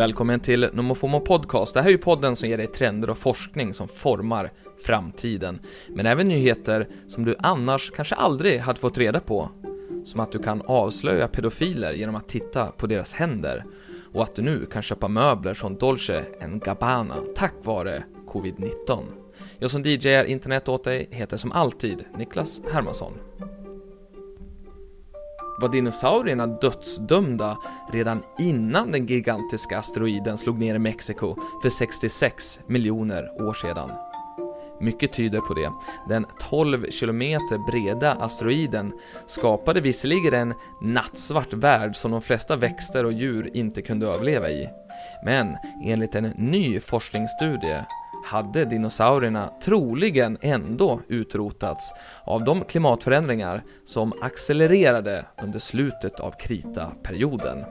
Välkommen till Nomofomo Podcast. Det här är ju podden som ger dig trender och forskning som formar framtiden. Men även nyheter som du annars kanske aldrig hade fått reda på. Som att du kan avslöja pedofiler genom att titta på deras händer. Och att du nu kan köpa möbler från Dolce Gabbana tack vare covid-19. Jag som DJar internet åt dig heter som alltid Niklas Hermansson. Var dinosaurierna dödsdömda redan innan den gigantiska asteroiden slog ner i Mexiko för 66 miljoner år sedan? Mycket tyder på det. Den 12 kilometer breda asteroiden skapade visserligen en nattsvart värld som de flesta växter och djur inte kunde överleva i. Men enligt en ny forskningsstudie hade dinosaurierna troligen ändå utrotats av de klimatförändringar som accelererade under slutet av kritaperioden.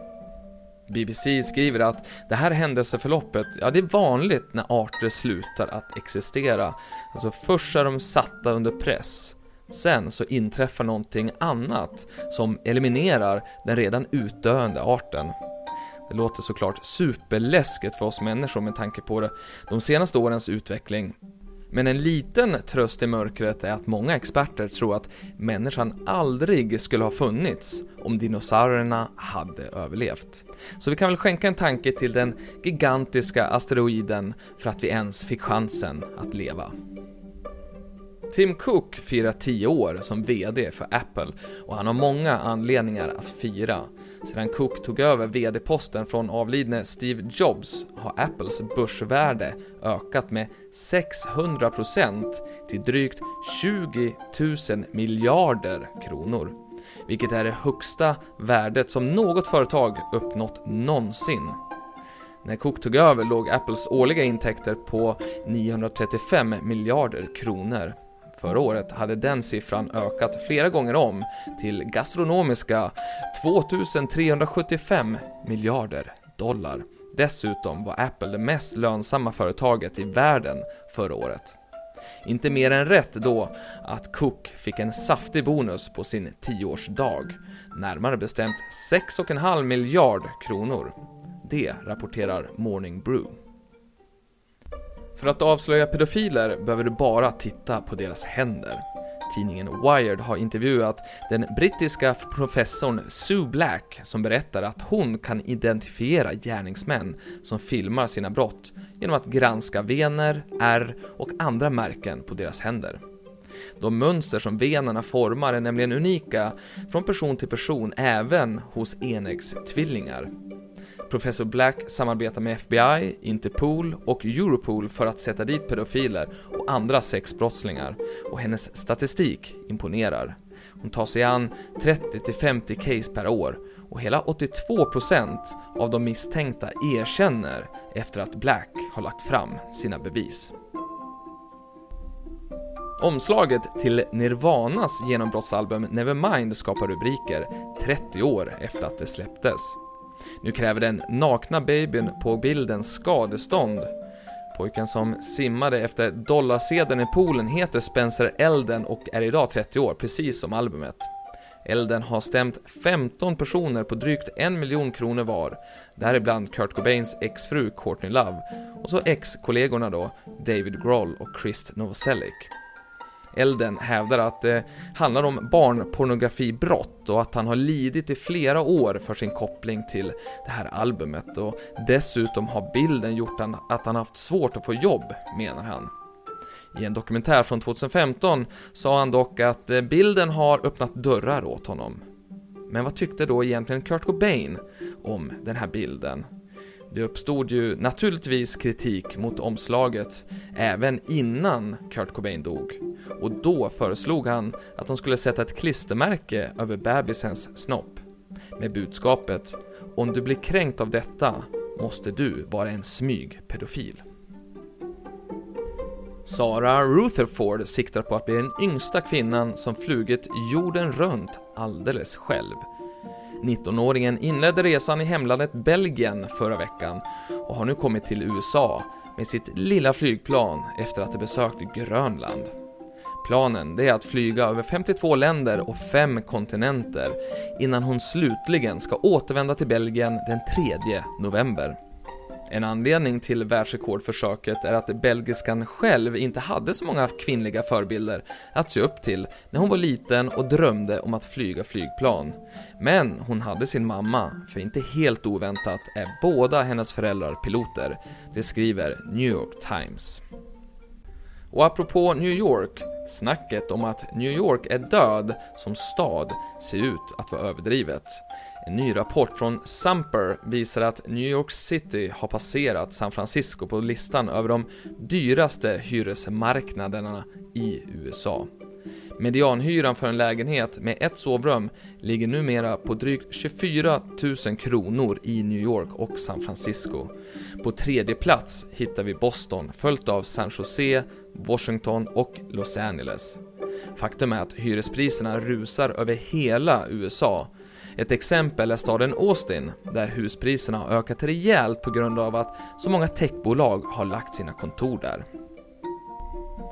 BBC skriver att det här händelseförloppet, ja det är vanligt när arter slutar att existera. Alltså först är de satta under press, sen så inträffar någonting annat som eliminerar den redan utdöende arten. Det låter såklart superläskigt för oss människor med tanke på det, de senaste årens utveckling. Men en liten tröst i mörkret är att många experter tror att människan aldrig skulle ha funnits om dinosaurierna hade överlevt. Så vi kan väl skänka en tanke till den gigantiska asteroiden för att vi ens fick chansen att leva. Tim Cook firar 10 år som VD för Apple och han har många anledningar att fira. Sedan Cook tog över VD-posten från avlidne Steve Jobs har Apples börsvärde ökat med 600% till drygt 20 000 miljarder kronor. Vilket är det högsta värdet som något företag uppnått någonsin. När Cook tog över låg Apples årliga intäkter på 935 miljarder kronor. Förra året hade den siffran ökat flera gånger om till gastronomiska 2375 miljarder dollar. Dessutom var Apple det mest lönsamma företaget i världen förra året. Inte mer än rätt då att Cook fick en saftig bonus på sin 10-årsdag, närmare bestämt 6,5 miljard kronor. Det rapporterar Morning Brew. För att avslöja pedofiler behöver du bara titta på deras händer. Tidningen Wired har intervjuat den brittiska professorn Sue Black som berättar att hon kan identifiera gärningsmän som filmar sina brott genom att granska vener, ärr och andra märken på deras händer. De mönster som venerna formar är nämligen unika från person till person även hos enäggstvillingar. Professor Black samarbetar med FBI, Interpol och Europol för att sätta dit pedofiler och andra sexbrottslingar och hennes statistik imponerar. Hon tar sig an 30-50 case per år och hela 82% av de misstänkta erkänner efter att Black har lagt fram sina bevis. Omslaget till Nirvanas genombrottsalbum Nevermind skapar rubriker 30 år efter att det släpptes. Nu kräver den nakna babyn på bilden skadestånd. Pojken som simmade efter dollarsedeln i poolen heter Spencer Elden och är idag 30 år, precis som albumet. Elden har stämt 15 personer på drygt en miljon kronor var, däribland Kurt Cobains exfru Courtney Love och så ex-kollegorna då David Grohl och Chris Novoselic. Elden hävdar att det handlar om barnpornografibrott och att han har lidit i flera år för sin koppling till det här albumet och dessutom har bilden gjort att han haft svårt att få jobb, menar han. I en dokumentär från 2015 sa han dock att eh, bilden har öppnat dörrar åt honom. Men vad tyckte då egentligen Kurt Cobain om den här bilden? Det uppstod ju naturligtvis kritik mot omslaget även innan Kurt Cobain dog och då föreslog han att de skulle sätta ett klistermärke över bebisens snopp med budskapet “Om du blir kränkt av detta måste du vara en smygpedofil”. Sara Rutherford siktar på att bli den yngsta kvinnan som flugit jorden runt alldeles själv. 19-åringen inledde resan i hemlandet Belgien förra veckan och har nu kommit till USA med sitt lilla flygplan efter att ha besökt Grönland. Planen det är att flyga över 52 länder och 5 kontinenter innan hon slutligen ska återvända till Belgien den 3 november. En anledning till världsrekordförsöket är att belgiskan själv inte hade så många kvinnliga förebilder att se upp till när hon var liten och drömde om att flyga flygplan. Men hon hade sin mamma, för inte helt oväntat är båda hennes föräldrar piloter. Det skriver New York Times. Och apropå New York, snacket om att New York är död som stad ser ut att vara överdrivet. En ny rapport från Samper visar att New York City har passerat San Francisco på listan över de dyraste hyresmarknaderna i USA. Medianhyran för en lägenhet med ett sovrum ligger numera på drygt 24 000 kronor i New York och San Francisco. På tredje plats hittar vi Boston, följt av San Jose, Washington och Los Angeles. Faktum är att hyrespriserna rusar över hela USA. Ett exempel är staden Austin, där huspriserna har ökat rejält på grund av att så många techbolag har lagt sina kontor där.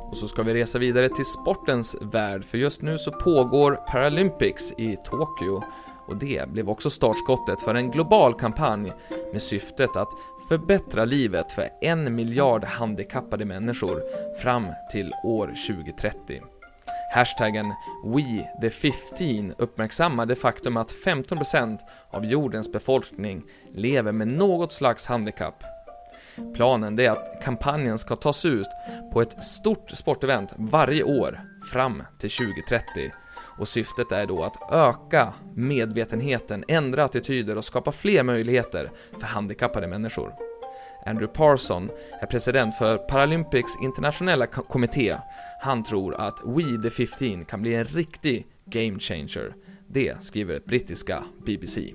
Och så ska vi resa vidare till sportens värld, för just nu så pågår Paralympics i Tokyo och det blev också startskottet för en global kampanj med syftet att förbättra livet för en miljard handikappade människor fram till år 2030. Hashtaggen WeThe15 uppmärksammar det faktum att 15% av jordens befolkning lever med något slags handikapp Planen är att kampanjen ska tas ut på ett stort sportevent varje år fram till 2030 och syftet är då att öka medvetenheten, ändra attityder och skapa fler möjligheter för handikappade människor. Andrew Parson är president för Paralympics internationella kommitté. Han tror att We the 15 kan bli en riktig game changer. Det skriver brittiska BBC.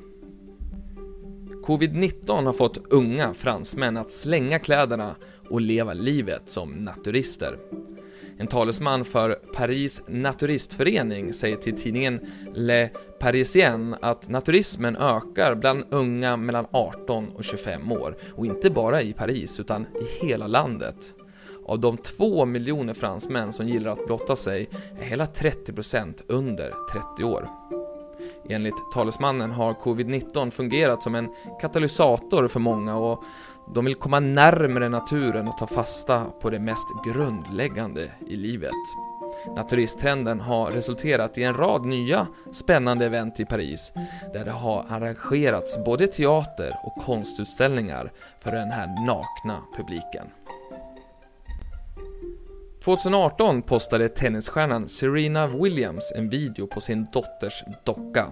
Covid-19 har fått unga fransmän att slänga kläderna och leva livet som naturister. En talesman för Paris Naturistförening säger till tidningen Le Parisien att naturismen ökar bland unga mellan 18 och 25 år och inte bara i Paris utan i hela landet. Av de två miljoner fransmän som gillar att blotta sig är hela 30% under 30 år. Enligt talesmannen har covid-19 fungerat som en katalysator för många och de vill komma närmre naturen och ta fasta på det mest grundläggande i livet. Naturisttrenden har resulterat i en rad nya spännande event i Paris där det har arrangerats både teater och konstutställningar för den här nakna publiken. 2018 postade tennisstjärnan Serena Williams en video på sin dotters docka.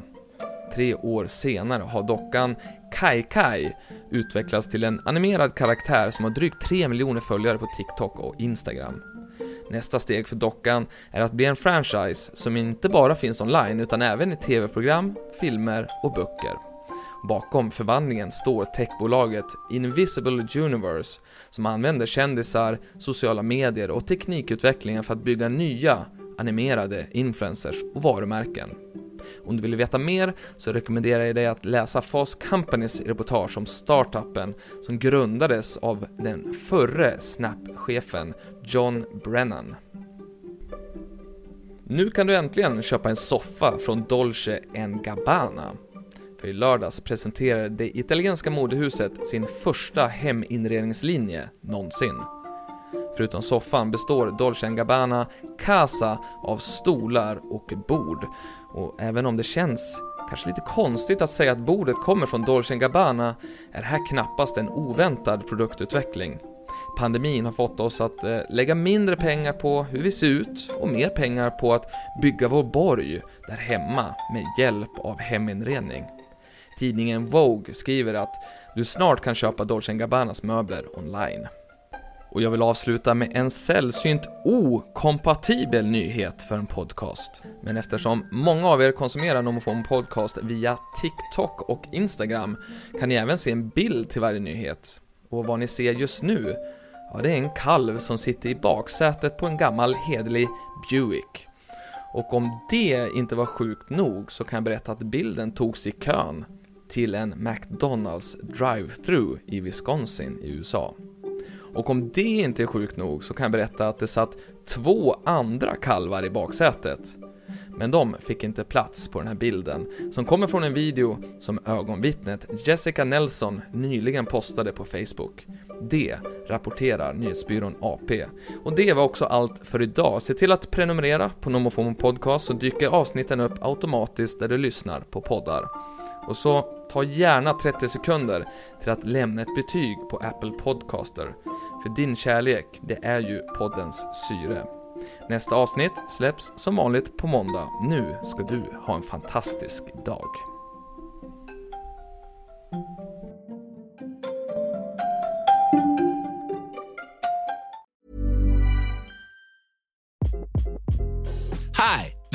Tre år senare har dockan Kai Kai utvecklats till en animerad karaktär som har drygt 3 miljoner följare på TikTok och Instagram. Nästa steg för dockan är att bli en franchise som inte bara finns online utan även i tv-program, filmer och böcker. Bakom förvandlingen står techbolaget Invisible Universe som använder kändisar, sociala medier och teknikutvecklingen för att bygga nya animerade influencers och varumärken. Om du vill veta mer så rekommenderar jag dig att läsa Fast Companys reportage om startupen som grundades av den förre Snap-chefen John Brennan. Nu kan du äntligen köpa en soffa från Dolce Gabbana. För i lördags presenterade det italienska modehuset sin första heminredningslinje någonsin. Förutom soffan består Dolce Gabbana Casa av stolar och bord. Och även om det känns kanske lite konstigt att säga att bordet kommer från Dolce Gabbana är det här knappast en oväntad produktutveckling. Pandemin har fått oss att eh, lägga mindre pengar på hur vi ser ut och mer pengar på att bygga vår borg där hemma med hjälp av heminredning. Tidningen Vogue skriver att du snart kan köpa Dolce Gabbanas möbler online. Och jag vill avsluta med en sällsynt okompatibel nyhet för en podcast. Men eftersom många av er konsumerar Nomofon Podcast via TikTok och Instagram kan ni även se en bild till varje nyhet. Och vad ni ser just nu, ja det är en kalv som sitter i baksätet på en gammal hederlig Buick. Och om det inte var sjukt nog så kan jag berätta att bilden togs i kön till en McDonalds drive-through i Wisconsin i USA. Och om det inte är sjukt nog så kan jag berätta att det satt två andra kalvar i baksätet. Men de fick inte plats på den här bilden, som kommer från en video som ögonvittnet Jessica Nelson nyligen postade på Facebook. Det rapporterar nyhetsbyrån AP. Och det var också allt för idag. Se till att prenumerera på Nomofomo Podcast så dyker avsnitten upp automatiskt där du lyssnar på poddar. Och så ta gärna 30 sekunder till att lämna ett betyg på Apple Podcaster. För din kärlek, det är ju poddens syre. Nästa avsnitt släpps som vanligt på måndag. Nu ska du ha en fantastisk dag.